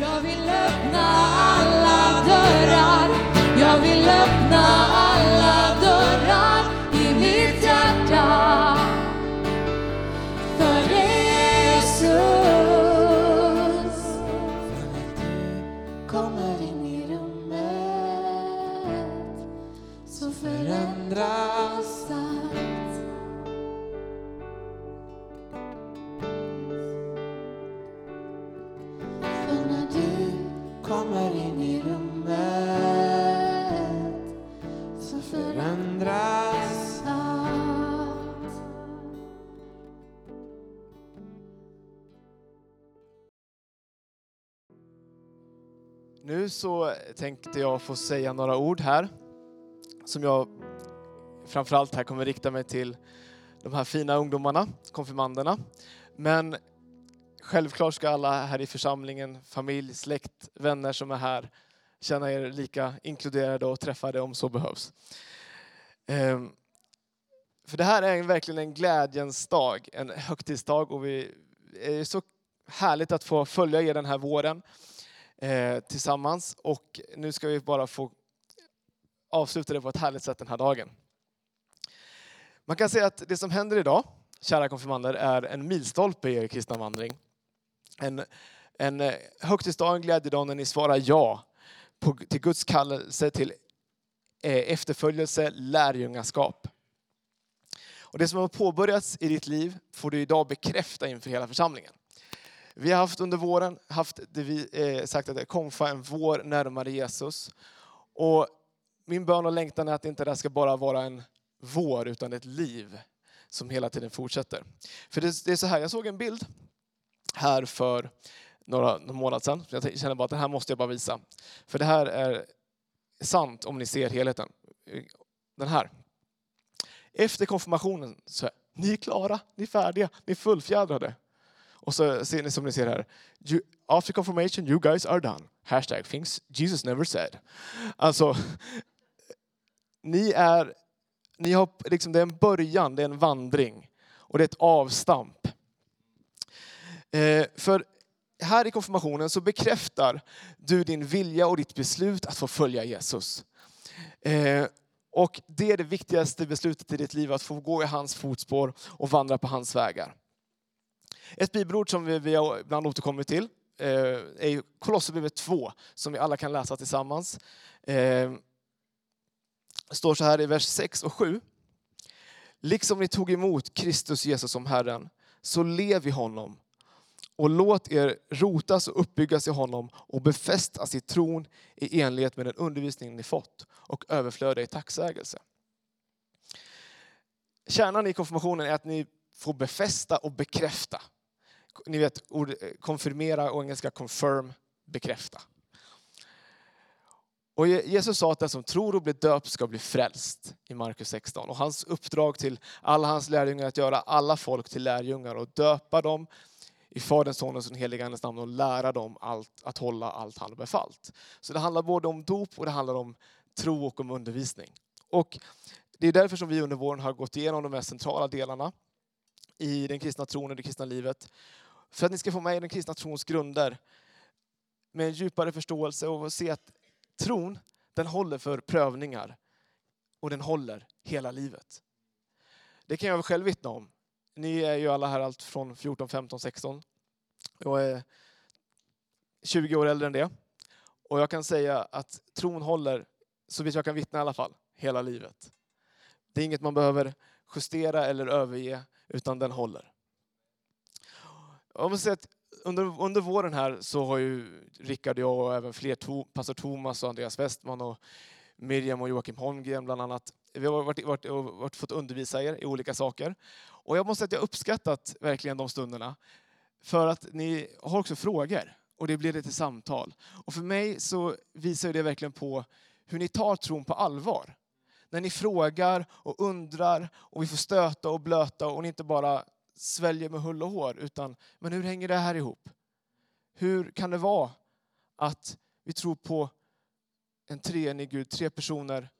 Jag vill öppna alla dörrar. Jag vill öppna alla så tänkte jag få säga några ord här som jag framförallt här kommer rikta mig till de här fina ungdomarna, konfirmanderna. Men självklart ska alla här i församlingen, familj, släkt, vänner som är här känna er lika inkluderade och träffade om så behövs. Ehm, för det här är verkligen en glädjens dag, en högtidsdag och vi är så härligt att få följa er den här våren eh, tillsammans. Och nu ska vi bara få avsluta det på ett härligt sätt den här dagen. Man kan säga att det som händer idag, kära konfirmander, är en milstolpe i er kristna vandring. En, en eh, högtidsdag, en glädjedag när ni svarar ja på, till Guds kallelse till eh, efterföljelse, lärjungaskap. Och det som har påbörjats i ditt liv får du idag bekräfta inför hela församlingen. Vi har haft under våren haft det vi eh, sagt att det är konfa en vår närmare Jesus. Och min bön och längtan är att inte det här ska bara vara en vår utan ett liv som hela tiden fortsätter. För det, det är så här, jag såg en bild här för några, några månader sedan. Jag känner bara att den här måste jag bara visa. För det här är sant om ni ser helheten. Den här. Efter konfirmationen så är ni är klara, ni är färdiga, ni är fullfjädrade. Och så ser ni som ni ser här. You, after confirmation you guys are done. Hashtag things Jesus never said. Alltså, ni är, ni har liksom, det är en början, det är en vandring. Och det är ett avstamp. Eh, för här i konfirmationen så bekräftar du din vilja och ditt beslut att få följa Jesus. Eh, och det är det viktigaste beslutet i ditt liv, att få gå i hans fotspår och vandra på hans vägar. Ett bibelord som vi, vi har ibland återkommit till eh, är Kolosserbrevet 2, som vi alla kan läsa tillsammans. Eh, det står så här i vers 6 och 7. Liksom ni tog emot Kristus Jesus som Herren, så lev i honom och låt er rotas och uppbyggas i honom och befästas i tron i enlighet med den undervisning ni fått och överflöda i tacksägelse. Kärnan i konfirmationen är att ni får befästa och bekräfta. Ni vet ord, eh, konfirmera och engelska confirm, bekräfta. Och Jesus sa att den som tror och blir döpt ska bli frälst i Markus 16. Och hans uppdrag till alla hans lärjungar är att göra alla folk till lärjungar och döpa dem i Faderns, Sonens och den helige Andes namn och lära dem allt, att hålla allt han har befallt. Så det handlar både om dop och det handlar om tro och om undervisning. Och det är därför som vi under våren har gått igenom de mest centrala delarna i den kristna tron och det kristna livet. För att ni ska få med er den kristna trons grunder med en djupare förståelse och se att tron, den håller för prövningar och den håller hela livet. Det kan jag själv vittna om. Ni är ju alla här allt från 14, 15, 16. Jag är 20 år äldre än det. Och jag kan säga att tron håller, så vitt jag kan vittna i alla fall, hela livet. Det är inget man behöver justera eller överge, utan den håller. Jag måste säga att under, under våren här så har ju Rickard och jag och även fler, to, pastor Thomas och Andreas Westman och Miriam och Joakim Holmgren bland annat. Vi har varit, varit, varit, fått undervisa er i olika saker. Och jag måste säga att jag uppskattat verkligen de stunderna. För att ni har också frågor och det blir lite samtal. Och för mig så visar det verkligen på hur ni tar tron på allvar. När ni frågar och undrar och vi får stöta och blöta och ni inte bara sväljer med hull och hår utan men hur hänger det här ihop? Hur kan det vara att vi tror på en treenig Gud, tre personer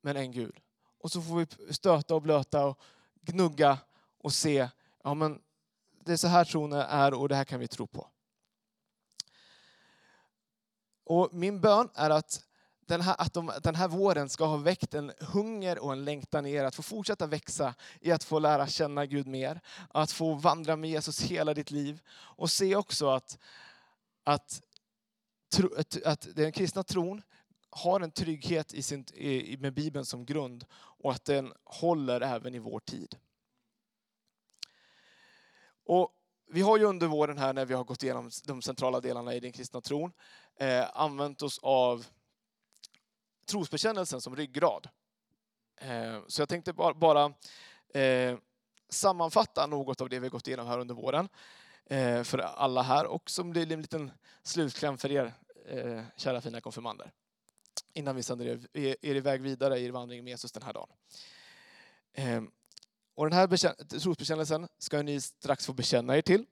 men en Gud? Och så får vi stöta och blöta och gnugga och se, ja men det är så här tron är och det här kan vi tro på. Och min bön är att den här, att de, den här våren ska ha väckt en hunger och en längtan i er att få fortsätta växa i att få lära känna Gud mer. Att få vandra med Jesus hela ditt liv. Och se också att, att, tro, att, att den kristna tron har en trygghet i sin, i, med Bibeln som grund och att den håller även i vår tid. Och vi har ju under våren här när vi har gått igenom de centrala delarna i den kristna tron eh, använt oss av trosbekännelsen som ryggrad. Eh, så jag tänkte bara, eh, sammanfatta något av det vi gått igenom här under våren eh, för alla här och som blir en liten slutkläm för er kära fina konfirmander innan vi sänder er, er iväg vidare i er vandring med Jesus den här dagen. Och den här trosbekännelsen ska ni strax få bekänna er till.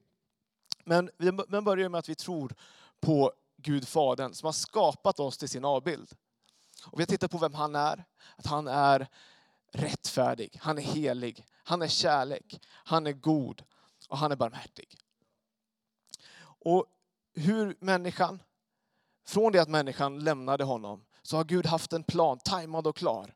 Men vi börjar med att vi tror på Gud Fadern som har skapat oss till sin avbild. Och vi har tittat på vem han är, att han är rättfärdig, han är helig, han är kärlek, han är god och han är barmhärtig. Och hur människan, från det att människan lämnade honom, så har Gud haft en plan, tajmad och klar,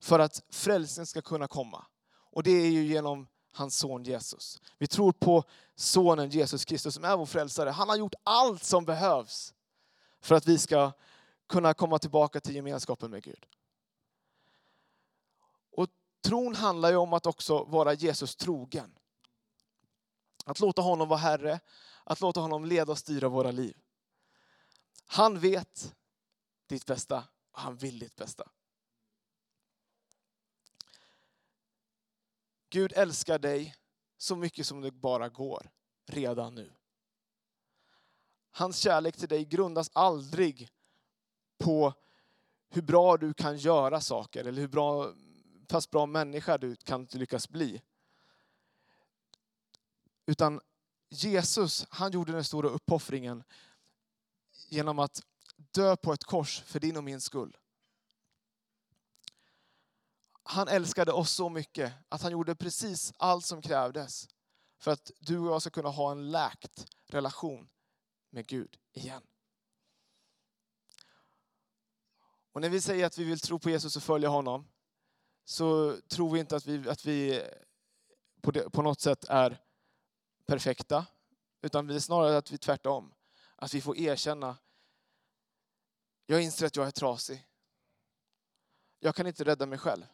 för att frälsningen ska kunna komma. Och det är ju genom hans son Jesus. Vi tror på sonen Jesus Kristus som är vår frälsare. Han har gjort allt som behövs för att vi ska kunna komma tillbaka till gemenskapen med Gud. Och tron handlar ju om att också vara Jesus trogen. Att låta honom vara Herre, att låta honom leda och styra våra liv. Han vet ditt bästa och han vill ditt bästa. Gud älskar dig så mycket som det bara går redan nu. Hans kärlek till dig grundas aldrig på hur bra du kan göra saker eller hur bra, fast bra människa du kan lyckas bli. Utan Jesus, han gjorde den stora uppoffringen genom att dö på ett kors för din och min skull. Han älskade oss så mycket att han gjorde precis allt som krävdes för att du och jag ska kunna ha en läkt relation med Gud igen. Och när vi säger att vi vill tro på Jesus och följa honom så tror vi inte att vi, att vi på, det, på något sätt är perfekta. Utan vi är snarare att vi tvärtom. Att vi får erkänna, jag inser att jag är trasig. Jag kan inte rädda mig själv.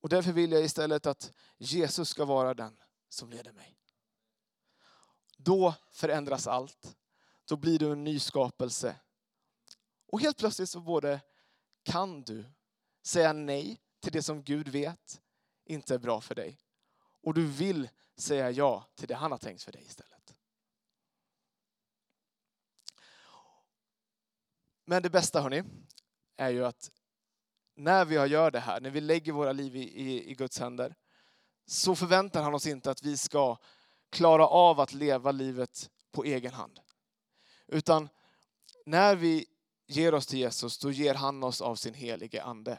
Och därför vill jag istället att Jesus ska vara den som leder mig. Då förändras allt. Då blir du en ny skapelse. Och helt plötsligt så både kan du säga nej till det som Gud vet inte är bra för dig. Och du vill säga ja till det han har tänkt för dig istället. Men det bästa hörni, är ju att när vi gör det här, när vi lägger våra liv i, i, i Guds händer, så förväntar han oss inte att vi ska klara av att leva livet på egen hand. Utan när vi ger oss till Jesus, då ger han oss av sin helige ande.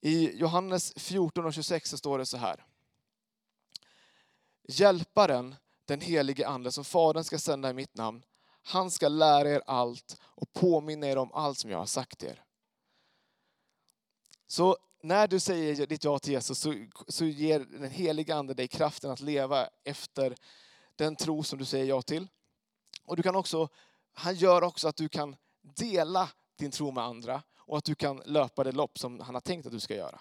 I Johannes 14 och 26 så står det så här. Hjälparen, den helige ande som Fadern ska sända i mitt namn, han ska lära er allt och påminna er om allt som jag har sagt er. Så när du säger ditt ja till Jesus så, så ger den heliga Ande dig kraften att leva efter den tro som du säger ja till. Och du kan också, han gör också att du kan dela din tro med andra och att du kan löpa det lopp som han har tänkt att du ska göra.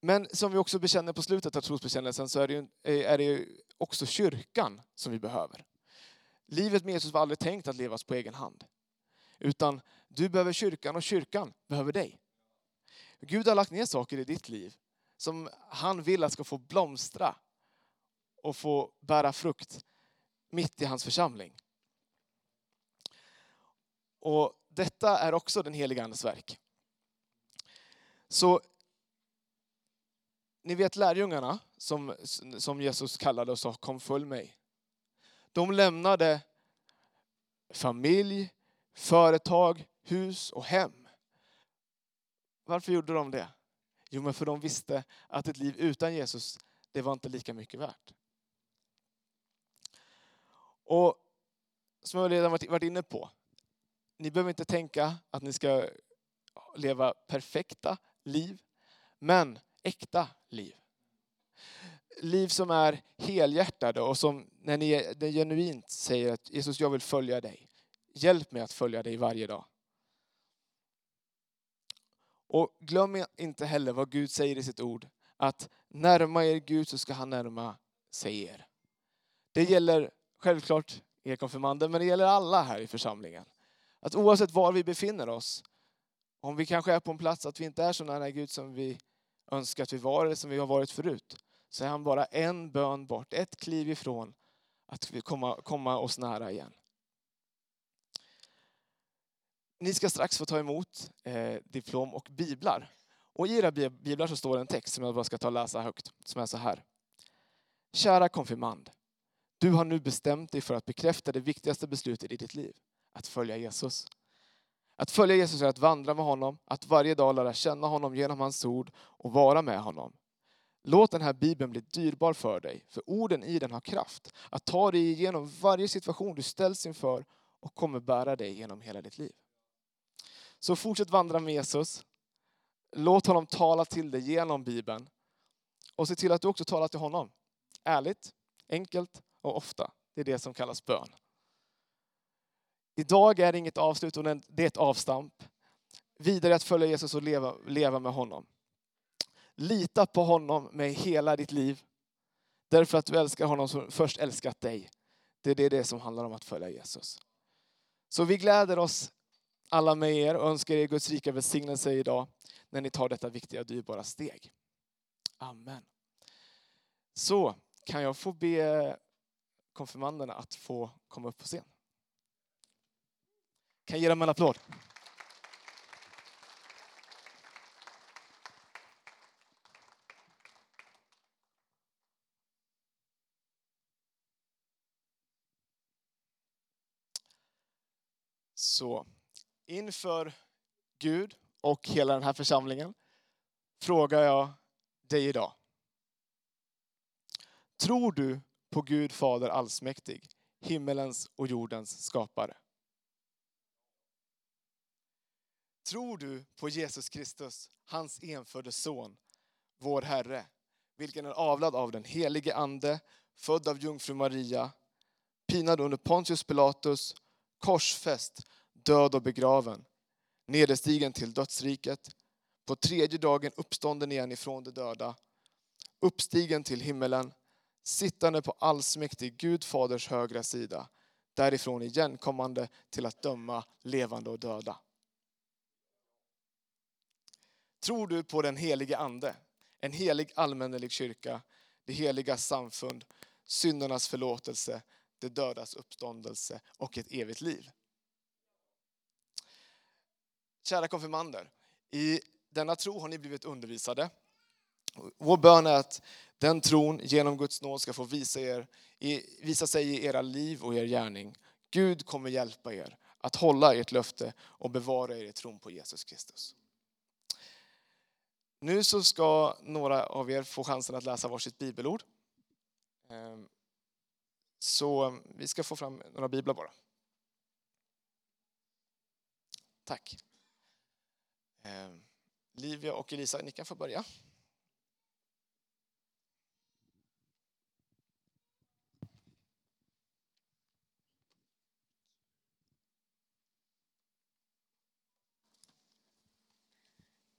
Men som vi också bekänner på slutet av trosbekännelsen så är det, ju, är det ju också kyrkan som vi behöver. Livet med Jesus var aldrig tänkt att levas på egen hand. Utan du behöver kyrkan och kyrkan behöver dig. Gud har lagt ner saker i ditt liv som han vill att ska få blomstra och få bära frukt mitt i hans församling. Och detta är också den heliga Andes verk. Så ni vet lärjungarna som, som Jesus kallade och sa kom följ mig. De lämnade familj, företag, hus och hem. Varför gjorde de det? Jo, men för de visste att ett liv utan Jesus, det var inte lika mycket värt. Och som jag redan varit inne på, ni behöver inte tänka att ni ska leva perfekta liv, men äkta liv. Liv som är helhjärtade och som när ni det genuint säger att Jesus, jag vill följa dig. Hjälp mig att följa dig varje dag. Och glöm inte heller vad Gud säger i sitt ord, att närma er Gud så ska han närma sig er. Det gäller självklart er konfirmander, men det gäller alla här i församlingen. Att oavsett var vi befinner oss, om vi kanske är på en plats att vi inte är så nära Gud som vi önskar att vi var eller som vi har varit förut, så är han bara en bön bort, ett kliv ifrån att komma, komma oss nära igen. Ni ska strax få ta emot eh, diplom och biblar. Och i era biblar så står en text som jag bara ska ta och läsa högt, som är så här. Kära konfirmand. Du har nu bestämt dig för att bekräfta det viktigaste beslutet i ditt liv. Att följa Jesus. Att följa Jesus är att vandra med honom, att varje dag lära känna honom genom hans ord och vara med honom. Låt den här bibeln bli dyrbar för dig, för orden i den har kraft att ta dig igenom varje situation du ställs inför och kommer bära dig genom hela ditt liv. Så fortsätt vandra med Jesus. Låt honom tala till dig genom Bibeln. Och se till att du också talar till honom. Ärligt, enkelt och ofta. Det är det som kallas bön. Idag är det inget avslut, det är ett avstamp. Vidare att följa Jesus och leva, leva med honom. Lita på honom med hela ditt liv. Därför att du älskar honom som först älskat dig. Det är det, det som handlar om att följa Jesus. Så vi gläder oss alla med er och önskar er Guds rika välsignelse idag när ni tar detta viktiga och dyrbara steg. Amen. Så kan jag få be konfirmanderna att få komma upp på scen. Kan jag ge dem en applåd? Så inför Gud och hela den här församlingen frågar jag dig idag. Tror du på Gud Fader allsmäktig, himmelens och jordens skapare? Tror du på Jesus Kristus, hans enfödde son, vår Herre, vilken är avlad av den helige Ande, född av jungfru Maria, pinad under Pontius Pilatus, korsfäst, död och begraven, nederstigen till dödsriket, på tredje dagen uppstånden igen ifrån de döda, uppstigen till himmelen, sittande på allsmäktig Gud faders högra sida, därifrån igenkommande till att döma levande och döda. Tror du på den helige Ande, en helig allmännelig kyrka, det heliga samfund, syndernas förlåtelse, det dödas uppståndelse och ett evigt liv? Kära konfirmander, i denna tro har ni blivit undervisade. Vår bön är att den tron genom Guds nåd ska få visa, er, visa sig i era liv och er gärning. Gud kommer hjälpa er att hålla ert löfte och bevara er i tron på Jesus Kristus. Nu så ska några av er få chansen att läsa varsitt bibelord. Ehm, så vi ska få fram några biblar bara. Tack. Ehm, Livia och Elisa, ni kan få börja.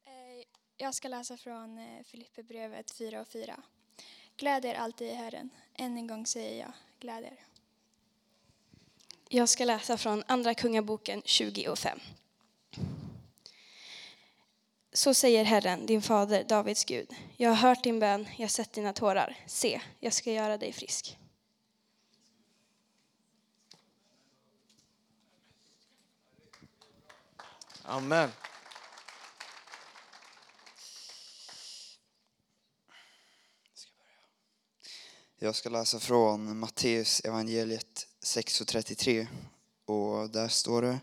Eh, jag ska läsa från eh, Filipperbrevet 4 och 4. Gläd er alltid i Herren. Än en gång säger jag, gläd er. Jag ska läsa från Andra Kungaboken 20 och 5. Så säger Herren, din fader, Davids Gud. Jag har hört din bön, jag har sett dina tårar. Se, jag ska göra dig frisk. Amen. Jag ska läsa från Matteus evangeliet 6.33 och där står det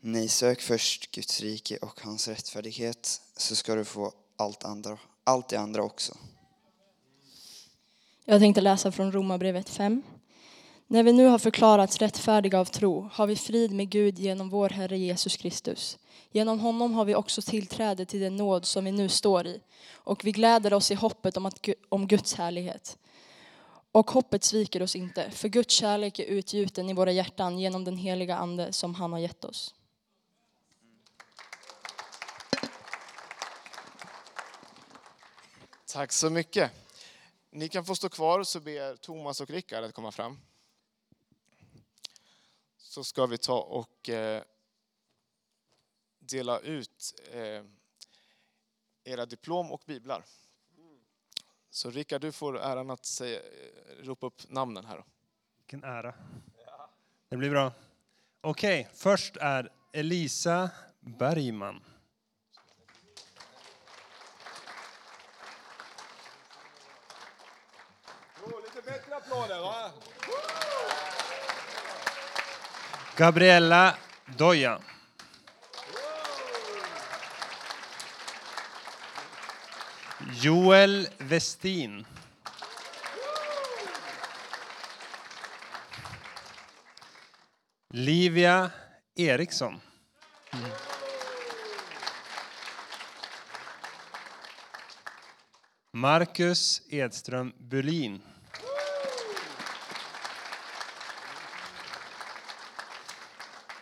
Nej, sök först Guds rike och hans rättfärdighet så ska du få allt, andra, allt det andra också. Jag tänkte läsa från Romarbrevet 5. När vi nu har förklarats rättfärdiga av tro har vi frid med Gud genom vår Herre Jesus Kristus. Genom honom har vi också tillträde till den nåd som vi nu står i och vi gläder oss i hoppet om, att, om Guds härlighet. Och hoppet sviker oss inte, för Guds kärlek är utgjuten i våra hjärtan genom den heliga Ande som han har gett oss. Tack så mycket. Ni kan få stå kvar så ber Thomas och Rickard att komma fram. Så ska vi ta och eh, dela ut eh, era diplom och biblar. Så Rickard, du får äran att säga, ropa upp namnen här. Vilken ära. Det blir bra. Okej, först är Elisa Bergman. Lite bättre applåder va? Gabriella Doja. Joel Westin. Livia Eriksson. Marcus Edström Bulin.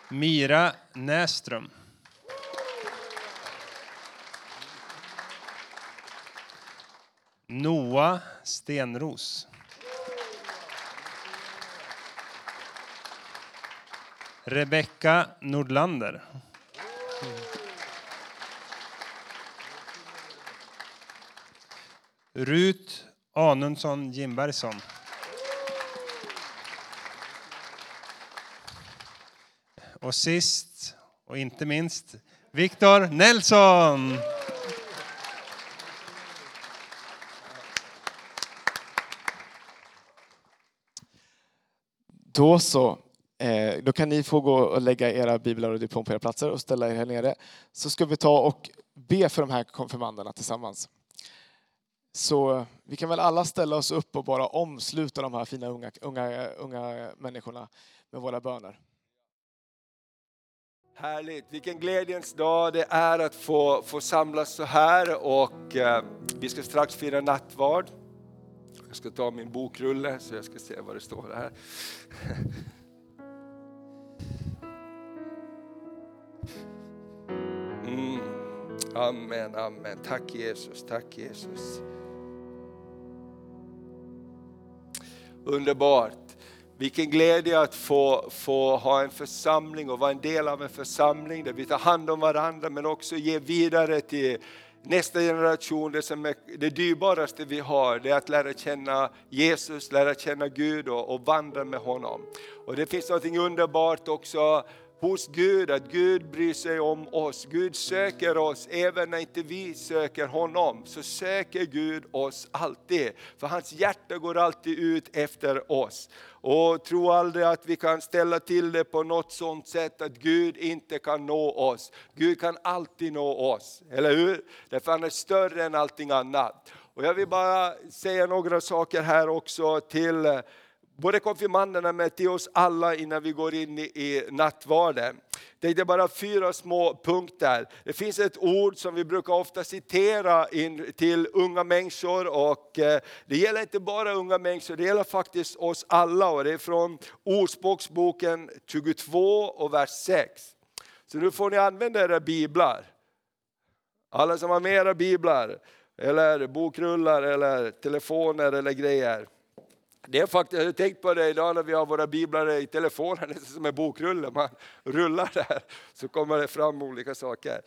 Mira Näström. Moa Stenros. Rebecka Nordlander. Rut Anundsson Jimbergsson. Och sist och inte minst Viktor Nelson. Då så. Eh, då kan ni få gå och lägga era biblar och diplom på era platser och ställa er här nere. Så ska vi ta och be för de här konfirmanderna tillsammans. Så vi kan väl alla ställa oss upp och bara omsluta de här fina unga, unga, unga människorna med våra böner. Härligt, vilken glädjens dag det är att få, få samlas så här och eh, vi ska strax fira nattvard. Jag ska ta min bokrulle så jag ska se vad det står här. Mm. Amen, amen. Tack Jesus, tack Jesus. Underbart. Vilken glädje att få, få ha en församling och vara en del av en församling där vi tar hand om varandra men också ge vidare till nästa generation. Det som är det dyrbaraste vi har det är att lära känna Jesus, lära känna Gud och, och vandra med honom. Och det finns något underbart också hos Gud, att Gud bryr sig om oss. Gud söker oss även när inte vi söker honom. Så söker Gud oss alltid. För hans hjärta går alltid ut efter oss. Och tro aldrig att vi kan ställa till det på något sånt sätt att Gud inte kan nå oss. Gud kan alltid nå oss, eller hur? Därför han är större än allting annat. Och jag vill bara säga några saker här också till både konfirmanderna men till oss alla innan vi går in i, i nattvarden. Det är bara fyra små punkter. Det finns ett ord som vi brukar ofta citera in till unga människor och eh, det gäller inte bara unga människor, det gäller faktiskt oss alla och det är från Ordspråksboken 22 och vers 6. Så nu får ni använda era biblar. Alla som har med era biblar, eller bokrullar, eller telefoner eller grejer. Det är faktiskt, jag har tänkt på det idag när vi har våra biblar i telefonen, det är som en bokrulle. Man rullar där så kommer det fram olika saker.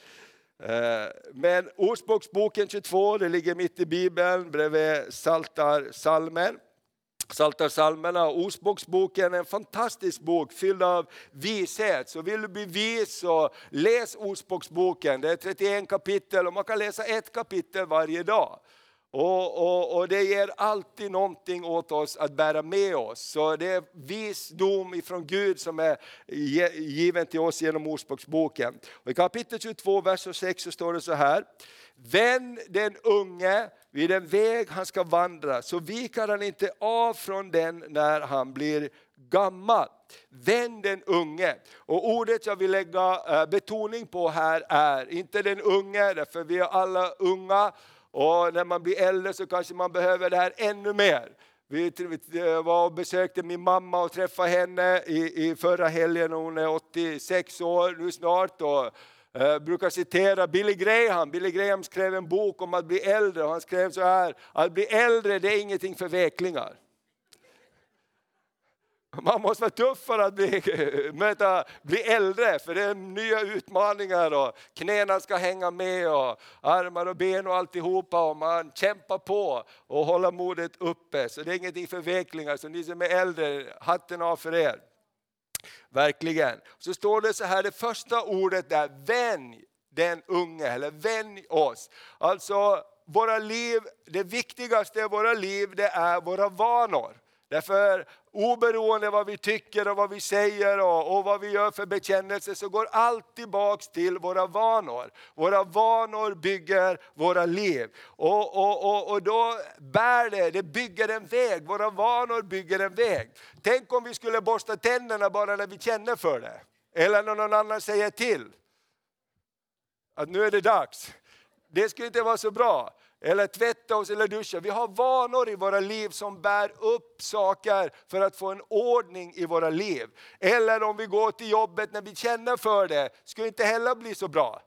Eh, men Ordspråksboken 22, det ligger mitt i bibeln bredvid Saltarsalmen. Saltarsalmerna Psaltarpsalmerna och Ordspråksboken är en fantastisk bok fylld av vishet. Så vill du bli vis så läs Ordspråksboken. Det är 31 kapitel och man kan läsa ett kapitel varje dag. Och, och, och det ger alltid någonting åt oss att bära med oss. Så det är visdom ifrån Gud som är given till oss genom Ordspråksboken. Och I kapitel 22, vers 6 så står det så här. Vänd den unge vid den väg han ska vandra, så viker han inte av från den när han blir gammal. Vänd den unge. Och ordet jag vill lägga eh, betoning på här är inte den unge, därför vi är alla unga och när man blir äldre så kanske man behöver det här ännu mer. Vi var och besökte min mamma och träffade henne i, i förra helgen, hon är 86 år nu snart. Och, eh, brukar citera Billy Graham. Billy Graham skrev en bok om att bli äldre och han skrev så här, att bli äldre det är ingenting för veklingar. Man måste vara tuff för att bli, möta, bli äldre, för det är nya utmaningar och knäna ska hänga med och armar och ben och alltihopa och man kämpar på och håller modet uppe. Så det är ingenting för veklingar, så ni som är äldre, hatten av för er. Verkligen. Så står det så här, det första ordet där, vänj den unge, eller vänj oss. Alltså våra liv, det viktigaste i våra liv det är våra vanor. Därför oberoende vad vi tycker och vad vi säger och, och vad vi gör för bekännelse så går allt tillbaks till våra vanor. Våra vanor bygger våra liv. Och, och, och, och då bär det, det bygger en väg. Våra vanor bygger en väg. Tänk om vi skulle borsta tänderna bara när vi känner för det. Eller när någon annan säger till. Att nu är det dags. Det skulle inte vara så bra eller tvätta oss eller duscha. Vi har vanor i våra liv som bär upp saker för att få en ordning i våra liv. Eller om vi går till jobbet när vi känner för det, skulle inte heller bli så bra.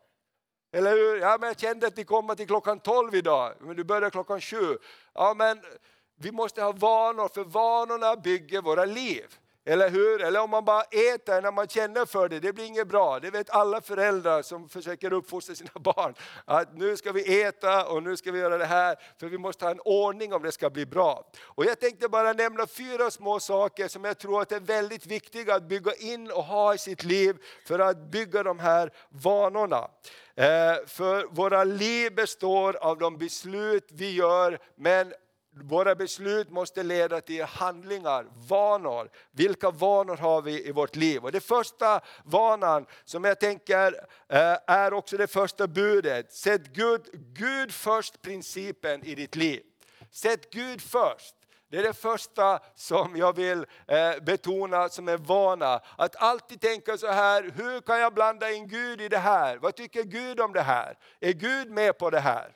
Eller hur? Ja, men jag kände att ni kommer till klockan 12 idag, men du börjar klockan 7. Ja, men vi måste ha vanor, för vanorna bygger våra liv. Eller hur? Eller om man bara äter när man känner för det, det blir inget bra. Det vet alla föräldrar som försöker uppfostra sina barn. Att nu ska vi äta och nu ska vi göra det här, för vi måste ha en ordning om det ska bli bra. Och jag tänkte bara nämna fyra små saker som jag tror att är väldigt viktiga att bygga in och ha i sitt liv för att bygga de här vanorna. Eh, för våra liv består av de beslut vi gör, men våra beslut måste leda till handlingar, vanor. Vilka vanor har vi i vårt liv? Och det första vanan som jag tänker eh, är också det första budet. Sätt Gud, Gud först principen i ditt liv. Sätt Gud först. Det är det första som jag vill eh, betona som en vana. Att alltid tänka så här, hur kan jag blanda in Gud i det här? Vad tycker Gud om det här? Är Gud med på det här?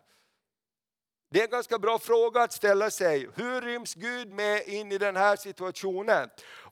Det är en ganska bra fråga att ställa sig. Hur ryms Gud med in i den här situationen?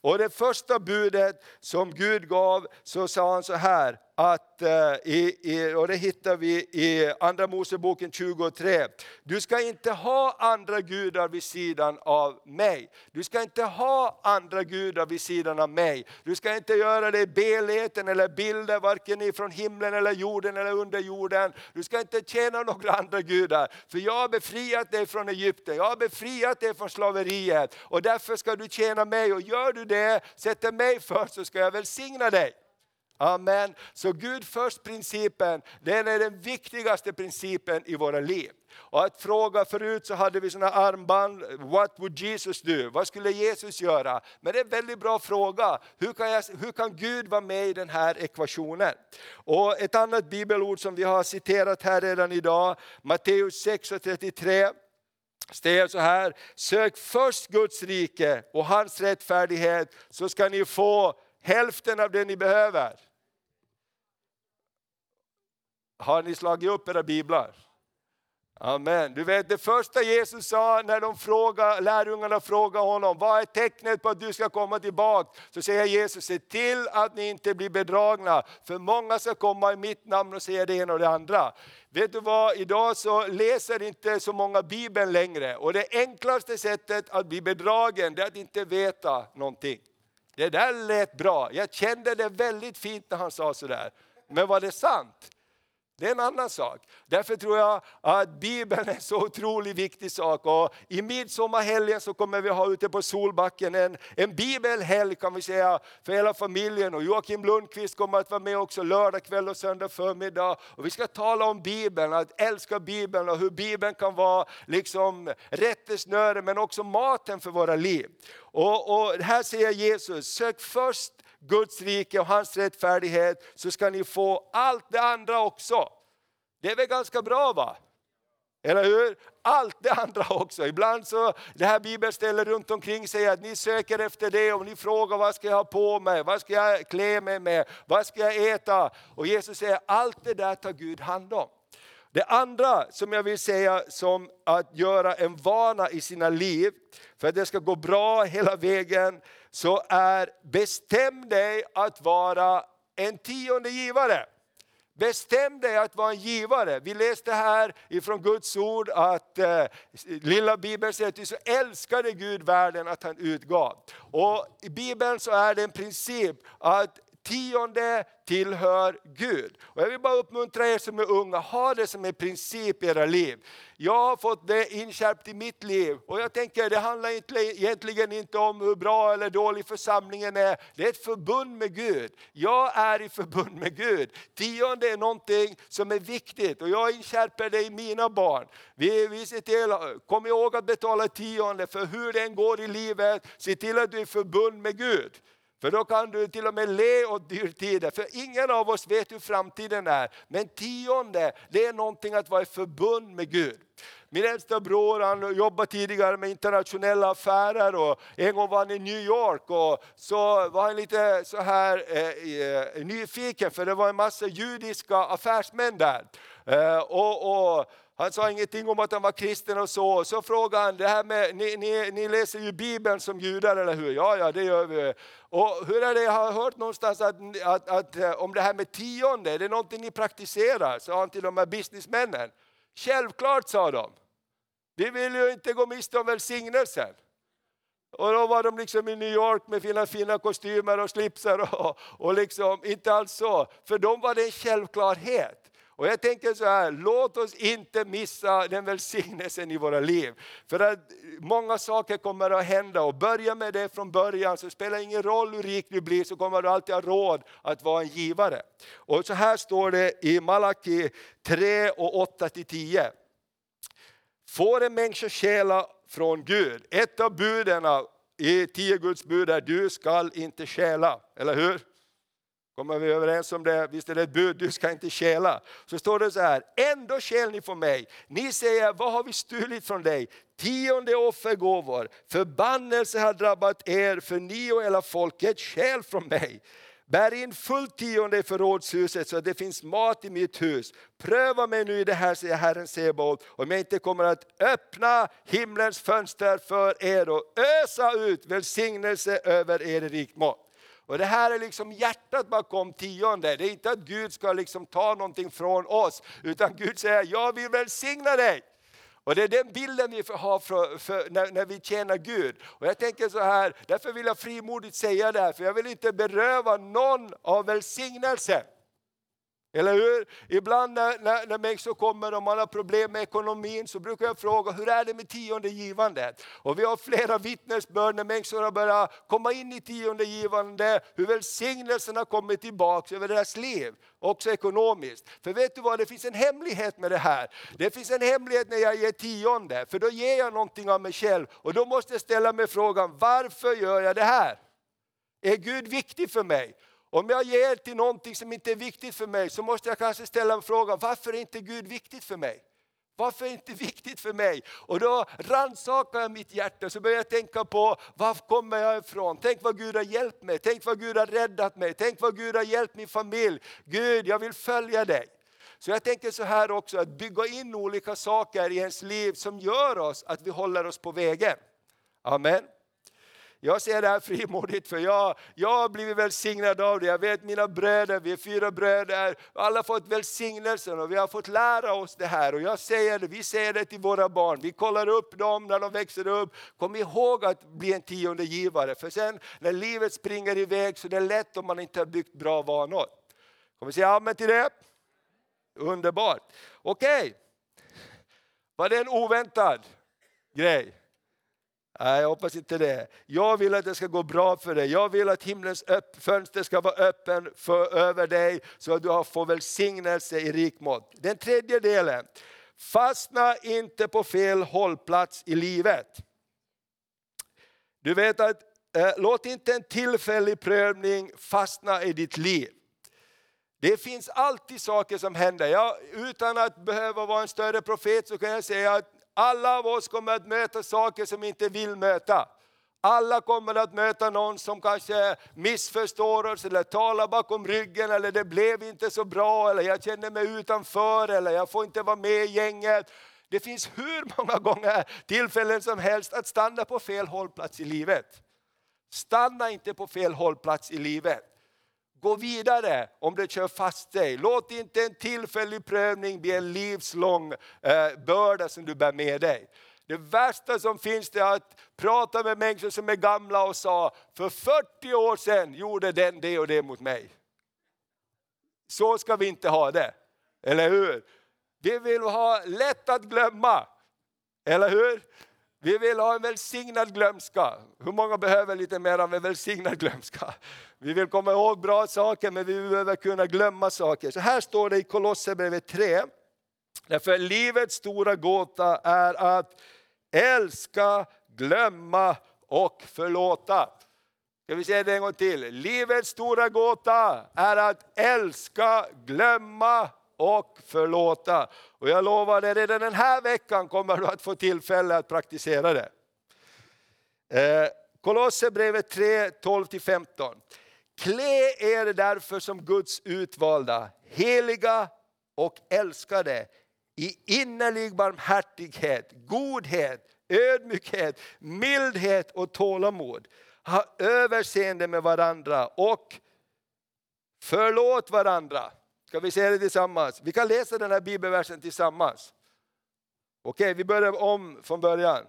Och det första budet som Gud gav så sa han så här, att, eh, i, i, och det hittar vi i Andra Moseboken 23. Du ska inte ha andra gudar vid sidan av mig. Du ska inte ha andra gudar vid sidan av mig. Du ska inte göra det i beleten eller bilder, varken ifrån himlen eller jorden eller under jorden. Du ska inte tjäna några andra gudar. För jag har befriat dig från Egypten, jag har befriat dig från slaveriet. Och därför ska du tjäna mig. Och gör du det, sätter mig först så ska jag välsigna dig. Amen. Så Gud först principen, den är den viktigaste principen i våra liv. Och att fråga förut så hade vi såna armband, what would Jesus do? Vad skulle Jesus göra? Men det är en väldigt bra fråga. Hur kan, jag, hur kan Gud vara med i den här ekvationen? Och ett annat bibelord som vi har citerat här redan idag, Matteus 6 och 33. Det så här, sök först Guds rike och hans rättfärdighet så ska ni få hälften av det ni behöver. Har ni slagit upp era biblar? Amen. Du vet det första Jesus sa när de frågade, lärjungarna frågade honom, vad är tecknet på att du ska komma tillbaka? Så säger Jesus, se till att ni inte blir bedragna, för många ska komma i mitt namn och säga det ena och det andra. Vet du vad, idag så läser inte så många Bibeln längre och det enklaste sättet att bli bedragen det är att inte veta någonting. Det där lät bra, jag kände det väldigt fint när han sa sådär. Men var det sant? Det är en annan sak. Därför tror jag att Bibeln är en så otroligt viktig sak. Och I midsommarhelgen så kommer vi ha ute på Solbacken en, en bibelhelg kan vi säga för hela familjen. Och Joakim Lundqvist kommer att vara med också lördag kväll och söndag förmiddag. Och vi ska tala om Bibeln, att älska Bibeln och hur Bibeln kan vara liksom rättesnöre men också maten för våra liv. Och, och här säger Jesus, sök först Guds rike och hans rättfärdighet så ska ni få allt det andra också. Det är väl ganska bra va? Eller hur? Allt det andra också. Ibland så, det här bibelstället runt omkring säger att ni söker efter det och ni frågar vad ska jag ha på mig, vad ska jag klä mig med, vad ska jag äta? Och Jesus säger allt det där tar Gud hand om. Det andra som jag vill säga som att göra en vana i sina liv, för att det ska gå bra hela vägen, så är bestäm dig att vara en tionde givare. Bestäm dig att vara en givare. Vi läste här ifrån Guds ord att eh, lilla Bibeln säger att så älskade Gud världen att han utgav. Och i Bibeln så är det en princip att tionde tillhör Gud. Och jag vill bara uppmuntra er som är unga, ha det som en princip i era liv. Jag har fått det inskärpt i mitt liv och jag tänker det handlar egentligen inte om hur bra eller dålig församlingen är. Det är ett förbund med Gud. Jag är i förbund med Gud. Tionde är någonting som är viktigt och jag inskärper det i mina barn. Vi, vi ser till, kom ihåg att betala tionde för hur det än går i livet, se till att du är i förbund med Gud. För då kan du till och med le åt dyrtider, för ingen av oss vet hur framtiden är. Men tionde, det är någonting att vara i förbund med Gud. Min äldsta bror han jobbade tidigare med internationella affärer och en gång var han i New York och så var han lite så här eh, eh nyfiken för det var en massa judiska affärsmän där. Eh, och, och han sa ingenting om att han var kristen och så. Så frågade han, det här med, ni, ni, ni läser ju Bibeln som judar eller hur? Ja, ja det gör vi. Och hur är det, jag har hört någonstans att, att, att, eh, om det här med tionde, är det någonting ni praktiserar? Sa han till de här businessmännen. Självklart, sa de. Vi vill ju inte gå miste om välsignelsen. Och då var de liksom i New York med fina, fina kostymer och slipsar och, och liksom, inte alls så. För dem var det en självklarhet. Och jag tänker så här, låt oss inte missa den välsignelsen i våra liv. För att många saker kommer att hända och börja med det från början så spelar det ingen roll hur rik du blir så kommer du alltid ha råd att vara en givare. Och så här står det i Malaki 3 och 8-10. Får en människa stjäla från Gud, ett av buden i tio Guds bud är du skall inte stjäla, eller hur? Kommer vi överens om det? Visst är det ett bud, du ska inte stjäla. Så står det så här, ändå stjäl ni från mig. Ni säger, vad har vi stulit från dig? Tionde offergåvor. Förbannelse har drabbat er, för ni och hela folket stjäl från mig. Bär in fullt tionde i förrådshuset så att det finns mat i mitt hus. Pröva mig nu i det här, säger Herren Sebaot, om jag inte kommer att öppna himlens fönster för er och ösa ut välsignelse över er i rikt mått. Och det här är liksom hjärtat bakom tionde. Det är inte att Gud ska liksom ta någonting från oss, utan Gud säger, jag vill välsigna dig. Och det är den bilden vi har för, för, när, när, vi tjänar Gud. Och jag tänker så här, därför vill jag frimodigt säga det här, för jag vill inte beröva någon av välsignelse. Eller hur? Ibland när, när, när människor kommer och man har problem med ekonomin så brukar jag fråga, hur är det med tionde givandet? Och vi har flera vittnesbörd när människor har börjat komma in i tionde givande, hur välsignelsen har kommit tillbaka över deras liv, också ekonomiskt. För vet du vad, det finns en hemlighet med det här. Det finns en hemlighet när jag ger tionde, för då ger jag någonting av mig själv. Och då måste jag ställa mig frågan, varför gör jag det här? Är Gud viktig för mig? Om jag ger till någonting som inte är viktigt för mig så måste jag kanske ställa en fråga, varför är inte Gud viktigt för mig? Varför är det inte viktigt för mig? Och då rannsakar jag mitt hjärta så börjar jag tänka på var kommer jag ifrån? Tänk vad Gud har hjälpt mig, tänk vad Gud har räddat mig, tänk vad Gud har hjälpt min familj. Gud, jag vill följa dig. Så jag tänker så här också, att bygga in olika saker i ens liv som gör oss att vi håller oss på vägen. Amen. Jag säger det här frimodigt för jag, jag har blivit välsignad av det. Jag vet mina bröder, vi är fyra bröder, alla har fått välsignelsen och vi har fått lära oss det här. Och jag säger det, vi säger det till våra barn, vi kollar upp dem när de växer upp. Kom ihåg att bli en tionde givare, för sen när livet springer iväg så är det lätt om man inte har byggt bra vanor. Kommer säga amen till det? Underbart. Okej, okay. var det en oväntad grej? Nej, jag hoppas inte det. Jag vill att det ska gå bra för dig. Jag vill att himlens fönster ska vara öppen för, över dig så att du får välsignelse i rik mått. Den tredje delen, fastna inte på fel hållplats i livet. Du vet att eh, låt inte en tillfällig prövning fastna i ditt liv. Det finns alltid saker som händer. Ja, utan att behöva vara en större profet så kan jag säga att alla av oss kommer att möta saker som vi inte vill möta. Alla kommer att möta någon som kanske missförstår oss eller talar bakom ryggen eller det blev inte så bra eller jag känner mig utanför eller jag får inte vara med i gänget. Det finns hur många gånger tillfällen som helst att stanna på fel hållplats i livet. Stanna inte på fel hållplats i livet. Gå vidare om det kör fast dig. Låt inte en tillfällig prövning bli en livslång eh, börda som du bär med dig. Det värsta som finns är att prata med människor som är gamla och sa, för 40 år sedan gjorde den det och det mot mig. Så ska vi inte ha det, eller hur? Vi vill ha lätt att glömma, eller hur? Vi vill ha en välsignad glömska. Hur många behöver lite mer av en välsignad glömska? Vi vill komma ihåg bra saker men vi behöver kunna glömma saker. Så här står det i Kolosserbrevet 3. Därför livets stora gåta är att älska, glömma och förlåta. Ska vi säga det en gång till? Livets stora gåta är att älska, glömma och förlåta. Och jag lovar dig, redan den här veckan kommer du att få tillfälle att praktisera det. Eh, Kolosserbrevet 3, 12-15. Klä er därför som Guds utvalda, heliga och älskade i innerlig barmhärtighet, godhet, ödmjukhet, mildhet och tålamod. Ha överseende med varandra och förlåt varandra. Ska vi säga det tillsammans? Vi kan läsa den här bibelversen tillsammans. Okej, vi börjar om från början.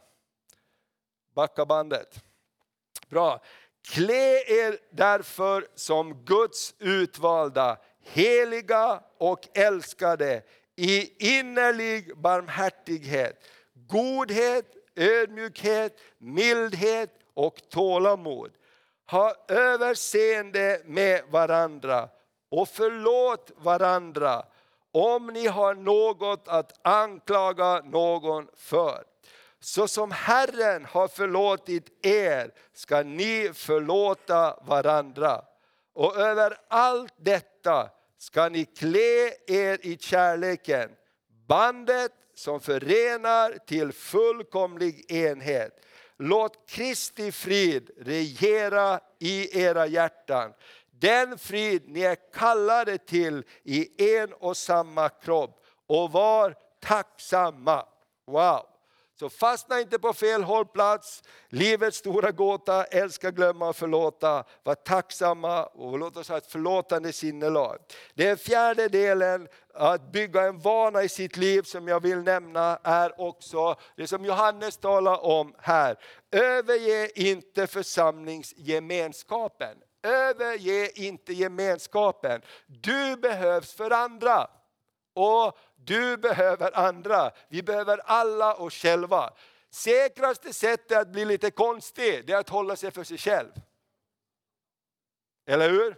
Backa bandet. Bra. Klä er därför som Guds utvalda, heliga och älskade i innerlig barmhärtighet, godhet, ödmjukhet, mildhet och tålamod. Ha överseende med varandra och förlåt varandra om ni har något att anklaga någon för. Så som Herren har förlåtit er ska ni förlåta varandra. Och över allt detta ska ni klä er i kärleken, bandet som förenar till fullkomlig enhet. Låt Kristi frid regera i era hjärtan. Den frid ni är kallade till i en och samma kropp. Och var tacksamma. Wow! Så fastna inte på fel hållplats. Livets stora gåta, älska, glömma och förlåta. Var tacksamma och låt oss ha ett förlåtande sinnelag. Den fjärde delen, att bygga en vana i sitt liv som jag vill nämna är också det som Johannes talar om här. Överge inte församlingsgemenskapen. Överge inte gemenskapen. Du behövs för andra. Och du behöver andra. Vi behöver alla oss själva. Säkraste sättet att bli lite konstig, det är att hålla sig för sig själv. Eller hur?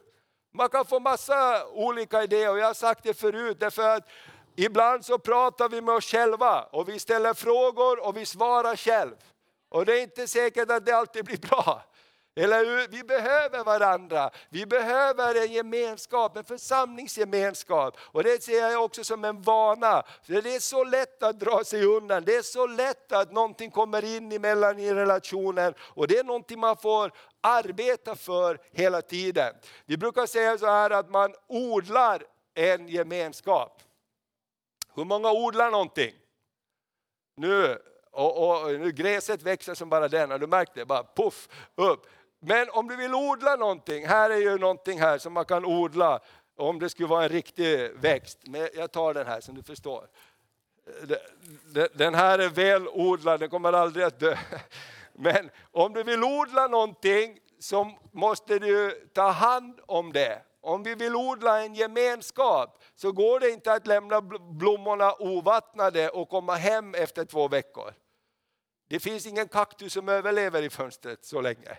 Man kan få massa olika idéer och jag har sagt det förut därför att ibland så pratar vi med oss själva och vi ställer frågor och vi svarar själv. Och det är inte säkert att det alltid blir bra. Eller hur? Vi behöver varandra. Vi behöver en gemenskap, en församlingsgemenskap. Och det ser jag också som en vana. För det är så lätt att dra sig undan. Det är så lätt att någonting kommer in emellan i relationen. Och det är någonting man får arbeta för hela tiden. Vi brukar säga så här att man odlar en gemenskap. Hur många odlar någonting? Nu, och, och, nu gräset växer som bara den, har du märkt det? Bara puff, upp. Men om du vill odla någonting, här är ju någonting här som man kan odla om det skulle vara en riktig växt. Men jag tar den här som du förstår. Den här är väl odlad, den kommer aldrig att dö. Men om du vill odla någonting så måste du ta hand om det. Om vi vill odla en gemenskap så går det inte att lämna blommorna ovattnade och komma hem efter två veckor. Det finns ingen kaktus som överlever i fönstret så länge.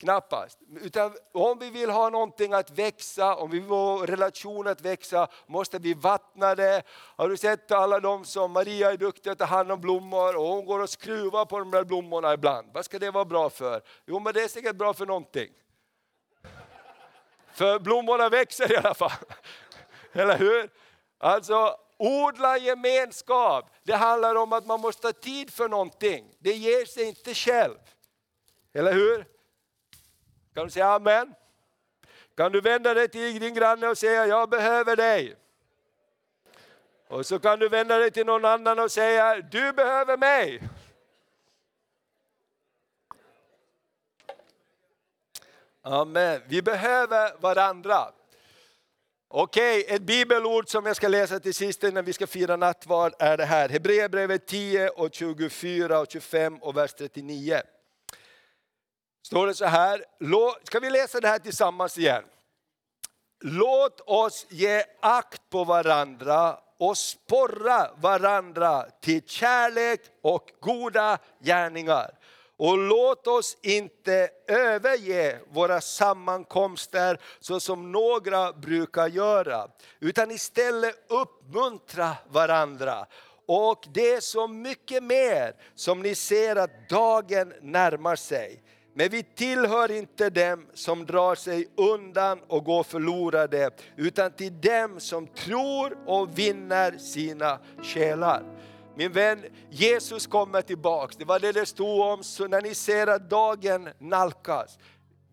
Knappast. Utan om vi vill ha någonting att växa, om vi vill ha relation att växa, måste vi vattna det. Har du sett alla de som, Maria är duktig att ta hand om blommor och hon går och skruvar på de där blommorna ibland. Vad ska det vara bra för? Jo men det är säkert bra för någonting. För blommorna växer i alla fall. Eller hur? Alltså, odla gemenskap. Det handlar om att man måste ha tid för någonting. Det ger sig inte själv. Eller hur? Kan du säga amen? Kan du vända dig till din granne och säga jag behöver dig? Och så kan du vända dig till någon annan och säga du behöver mig. Amen. Vi behöver varandra. Okej, ett bibelord som jag ska läsa till sist innan vi ska fira nattvard är det här. Hebreerbrevet 10 och 24 och 25 och vers 39. Står det så här, ska vi läsa det här tillsammans igen? Låt oss ge akt på varandra och sporra varandra till kärlek och goda gärningar. Och låt oss inte överge våra sammankomster så som några brukar göra, utan istället uppmuntra varandra. Och det är så mycket mer som ni ser att dagen närmar sig. Men vi tillhör inte dem som drar sig undan och går förlorade, utan till dem som tror och vinner sina själar. Min vän, Jesus kommer tillbaks. Det var det det stod om. Så när ni ser att dagen nalkas,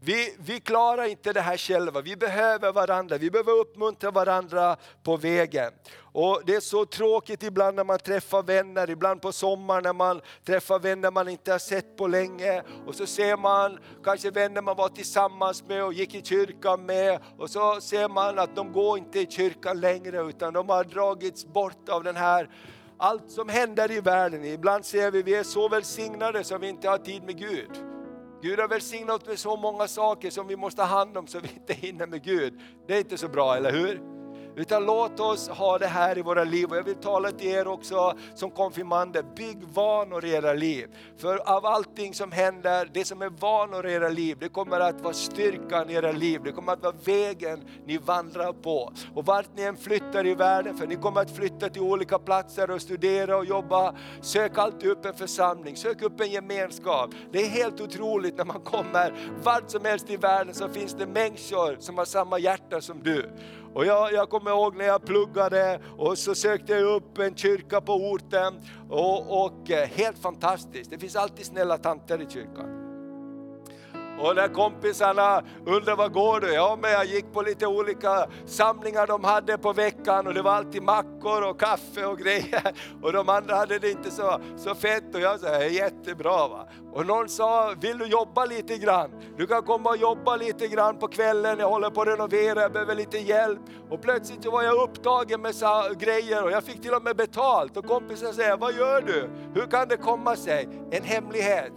vi, vi klarar inte det här själva, vi behöver varandra, vi behöver uppmuntra varandra på vägen. Och Det är så tråkigt ibland när man träffar vänner, ibland på sommaren när man träffar vänner man inte har sett på länge. Och så ser man kanske vänner man var tillsammans med och gick i kyrkan med. Och så ser man att de går inte i kyrkan längre utan de har dragits bort av den här allt som händer i världen. Ibland ser vi att vi är så välsignade så vi inte har tid med Gud. Gud har välsignat oss med så många saker som vi måste ha hand om så vi inte hinner med Gud. Det är inte så bra, eller hur? Utan låt oss ha det här i våra liv. Och jag vill tala till er också som konfirmander, bygg vanor i era liv. För av allting som händer, det som är vanor i era liv, det kommer att vara styrkan i era liv. Det kommer att vara vägen ni vandrar på. Och vart ni än flyttar i världen, för ni kommer att flytta till olika platser och studera och jobba. Sök alltid upp en församling, sök upp en gemenskap. Det är helt otroligt när man kommer vart som helst i världen så finns det människor som har samma hjärta som du. Och jag, jag kommer ihåg när jag pluggade och så sökte jag upp en kyrka på orten. Och, och eh, helt fantastiskt, det finns alltid snälla tanter i kyrkan. Och när kompisarna undrade var går du? Ja men jag gick på lite olika samlingar de hade på veckan och det var alltid mackor och kaffe och grejer. Och de andra hade det inte så, så fett och jag sa jättebra. Va? Och någon sa, vill du jobba lite grann? Du kan komma och jobba lite grann på kvällen, jag håller på att renovera, jag behöver lite hjälp. Och plötsligt så var jag upptagen med grejer och jag fick till och med betalt. Och kompisen säger, vad gör du? Hur kan det komma sig? En hemlighet.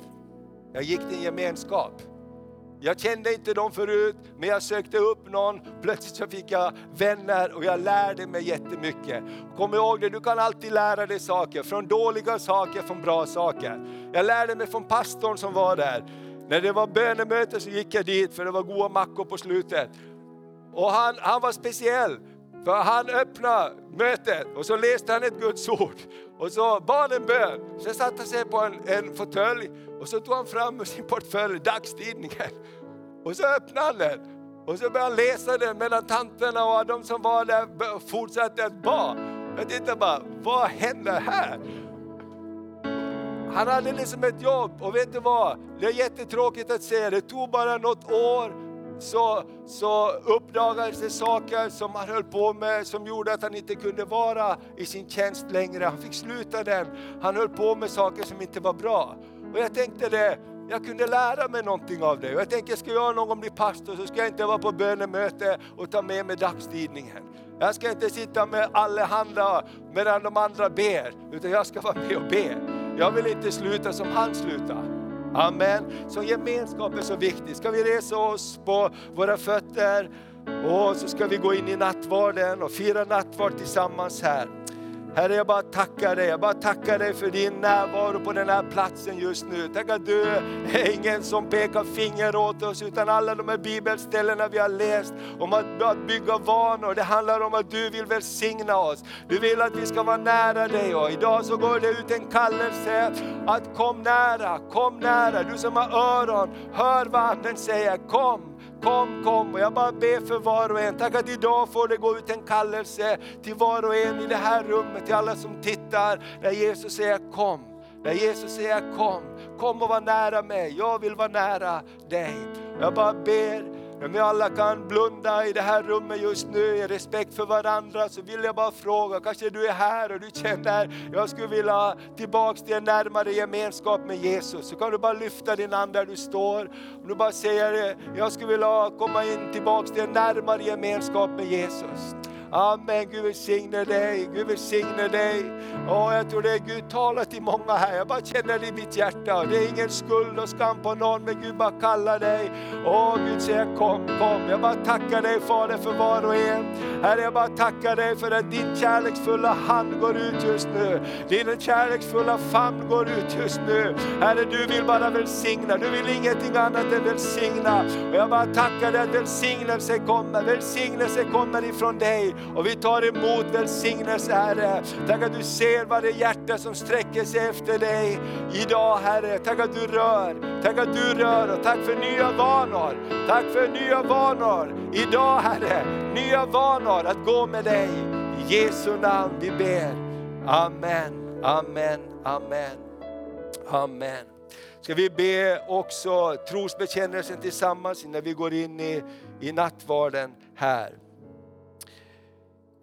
Jag gick till en gemenskap. Jag kände inte dem förut, men jag sökte upp någon. Plötsligt så fick jag vänner och jag lärde mig jättemycket. Kom ihåg det, du kan alltid lära dig saker. Från dåliga saker, från bra saker. Jag lärde mig från pastorn som var där. När det var bönemöte så gick jag dit för det var goda mackor på slutet. Och han, han var speciell. För han öppnade mötet och så läste han ett Guds ord. Och så bad en bön. Sen satte han sig på en, en fåtölj och så tog han fram sin portfölj dagstidningen. Och så öppnade han den. Och så började han läsa den medan tanterna och de som var där fortsatte att ba. Jag tittade bara, vad händer här? Han hade liksom ett jobb och vet du vad? Det är jättetråkigt att se. Det tog bara något år så, så uppdagades det saker som han höll på med som gjorde att han inte kunde vara i sin tjänst längre. Han fick sluta den. Han höll på med saker som inte var bra. Och jag tänkte det, jag kunde lära mig någonting av det. Och jag tänkte, ska jag någon gång bli pastor så ska jag inte vara på bönemöte och ta med mig dagstidningen. Jag ska inte sitta med allehanda medan de andra ber, utan jag ska vara med och be. Jag vill inte sluta som han slutade. Amen. Så gemenskap är så viktigt. Ska vi resa oss på våra fötter och så ska vi gå in i nattvarden och fira nattvard tillsammans här. Herre, jag bara tackar dig. Jag bara tackar dig för din närvaro på den här platsen just nu. Tack att du är ingen som pekar finger åt oss, utan alla de här bibelställena vi har läst om att, att bygga vanor. Det handlar om att du vill välsigna oss. Du vill att vi ska vara nära dig och idag så går det ut en kallelse att kom nära, kom nära. Du som har öron, hör vad anden säger. Kom, kom, kom. Och jag bara ber för var och en. Tack att idag får det gå ut en kallelse till var och en i det här rummet, till alla som tittar. När Jesus säger kom. När Jesus säger kom, kom och var nära mig. Jag vill vara nära dig. Jag bara ber om vi alla kan blunda i det här rummet just nu i respekt för varandra så vill jag bara fråga, kanske du är här och du känner, jag skulle vilja tillbaks till en närmare gemenskap med Jesus. Så kan du bara lyfta din hand där du står. Om du bara säger, jag skulle vilja komma in tillbaks till en närmare gemenskap med Jesus. Amen, Gud välsigne dig, Gud välsigne dig. Åh, jag tror det är Gud talar till många här, jag bara känner det i mitt hjärta. Det är ingen skuld och skam på någon, men Gud bara kallar dig. Åh, Gud säger kom, kom. Jag bara tackar dig Fader för var och en. Herre, jag bara tackar dig för att din kärleksfulla hand går ut just nu. Din kärleksfulla famn går ut just nu. Herre, du vill bara välsigna, du vill ingenting annat än välsigna. Och jag bara tackar dig att välsignelse kommer, välsignelse kommer ifrån dig. Och vi tar emot välsignelse Herre. Tack att du ser varje hjärta som sträcker sig efter dig idag Herre. Tack att du rör, tack att du rör och tack för nya vanor. Tack för nya vanor idag Herre. Nya vanor att gå med dig. I Jesu namn vi ber. Amen, amen, amen. Amen. Ska vi be också trosbekännelsen tillsammans innan vi går in i, i nattvarden här.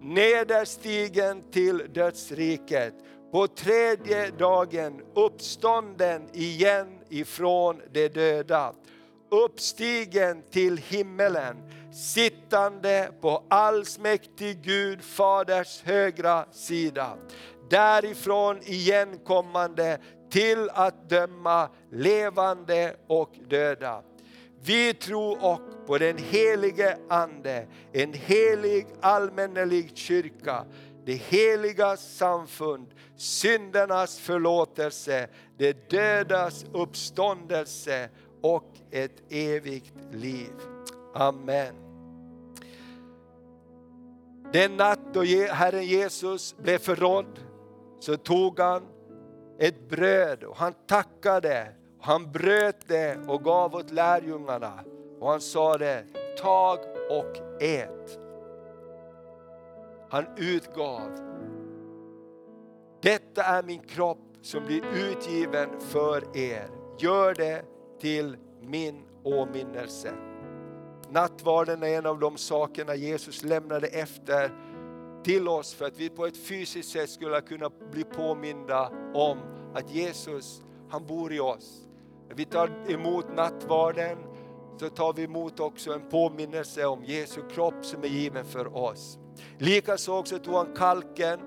nederstigen till dödsriket, på tredje dagen uppstånden igen ifrån de döda, uppstigen till himmelen, sittande på allsmäktig Gud Faders högra sida, därifrån igenkommande till att döma levande och döda. Vi tror också på den helige Ande, en helig allmännelig kyrka, det heliga samfund, syndernas förlåtelse, det dödas uppståndelse och ett evigt liv. Amen. Den natt då Herren Jesus blev förrådd så tog han ett bröd och han tackade han bröt det och gav åt lärjungarna och han sa det, tag och ät. Han utgav. Detta är min kropp som blir utgiven för er. Gör det till min åminnelse. Nattvarden är en av de sakerna Jesus lämnade efter till oss för att vi på ett fysiskt sätt skulle kunna bli påminda om att Jesus, han bor i oss. När vi tar emot nattvarden så tar vi emot också en påminnelse om Jesu kropp som är given för oss. Likaså också tog han kalken,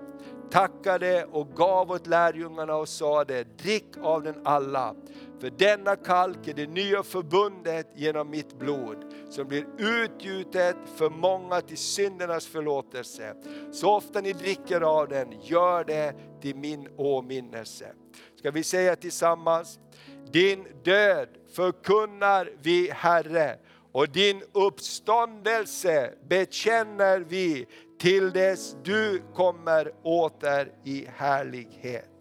tackade och gav åt lärjungarna och sa det, drick av den alla. För denna kalk är det nya förbundet genom mitt blod som blir utgjutet för många till syndernas förlåtelse. Så ofta ni dricker av den, gör det till min åminnelse. Ska vi säga tillsammans, din död förkunnar vi Herre och din uppståndelse bekänner vi till dess du kommer åter i härlighet.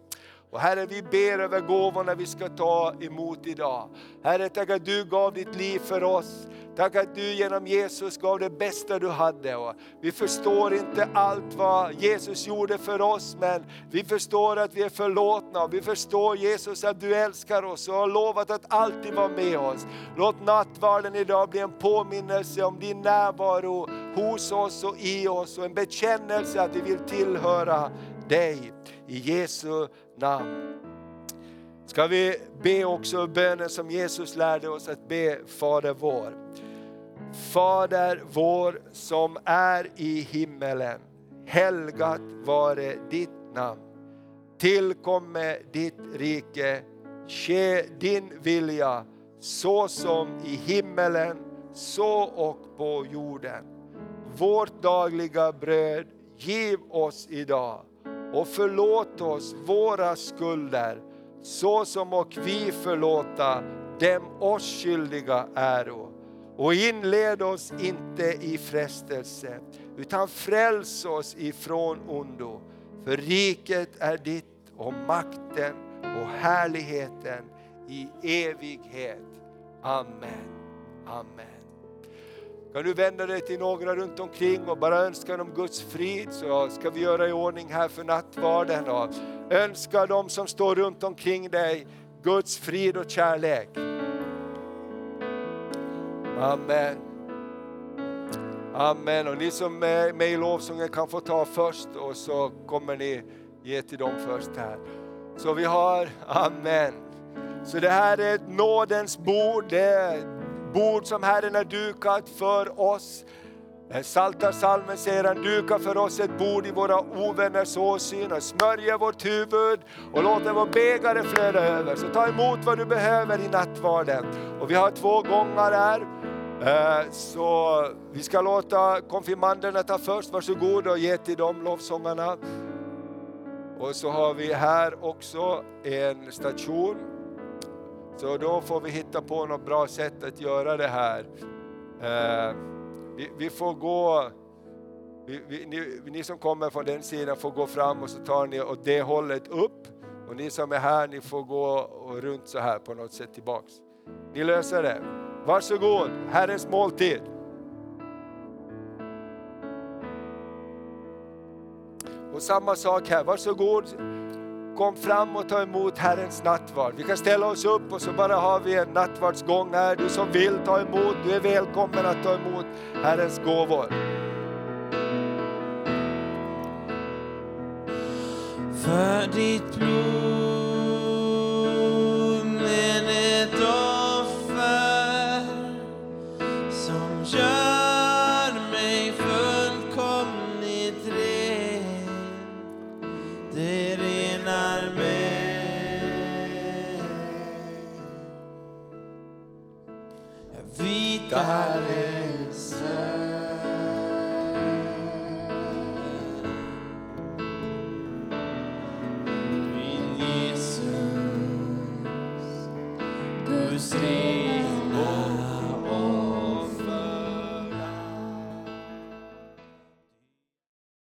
Och Herre, vi ber över gåvorna vi ska ta emot idag. Herre, tack att du gav ditt liv för oss. Tack att du genom Jesus gav det bästa du hade. Och vi förstår inte allt vad Jesus gjorde för oss, men vi förstår att vi är förlåtna. Och vi förstår Jesus att du älskar oss och har lovat att alltid vara med oss. Låt nattvarden idag bli en påminnelse om din närvaro hos oss och i oss och en bekännelse att vi vill tillhöra dig. I Jesu namn. Ska vi be också bönen som Jesus lärde oss att be Fader vår. Fader vår som är i himmelen. Helgat vare ditt namn. Tillkomme ditt rike. Ske din vilja så som i himmelen så och på jorden. Vårt dagliga bröd giv oss idag och förlåt oss våra skulder så som och vi förlåta dem oss skyldiga äro. Och inled oss inte i frestelse utan fräls oss ifrån ondo. För riket är ditt och makten och härligheten i evighet. Amen. Amen. Kan du vända dig till några runt omkring och bara önska dem Guds frid så ska vi göra i ordning här för nattvarden. Och önska dem som står runt omkring dig Guds frid och kärlek. Amen. Amen. Och ni som är med i lovsången kan få ta först och så kommer ni ge till dem först här. Så vi har, Amen. Så det här är ett nådens bord, det är bord som Herren har dukat för oss. Saltarsalmen säger han, duka för oss ett bord i våra ovänners åsyn och smörja vårt huvud och låta vår bägare flöda över. Så ta emot vad du behöver i nattvarden. Och vi har två gånger här. Eh, så vi ska låta konfirmanderna ta först, varsågod och ge till dem lovsångarna. Och så har vi här också en station. Så då får vi hitta på något bra sätt att göra det här. Eh, Vi, vi får gå, vi, vi, ni, ni som kommer från den sidan får gå fram och så tar ni åt det hållet upp. Och ni som är här, ni får gå och runt så här på något sätt tillbaks. Ni löser det. Varsågod, Herrens måltid. Och samma sak här, varsågod. Kom fram och ta emot Herrens nattvard. Vi kan ställa oss upp och så bara har vi en nattvardsgång här. Du som vill ta emot, du är välkommen att ta emot Herrens gåvor. För ditt blod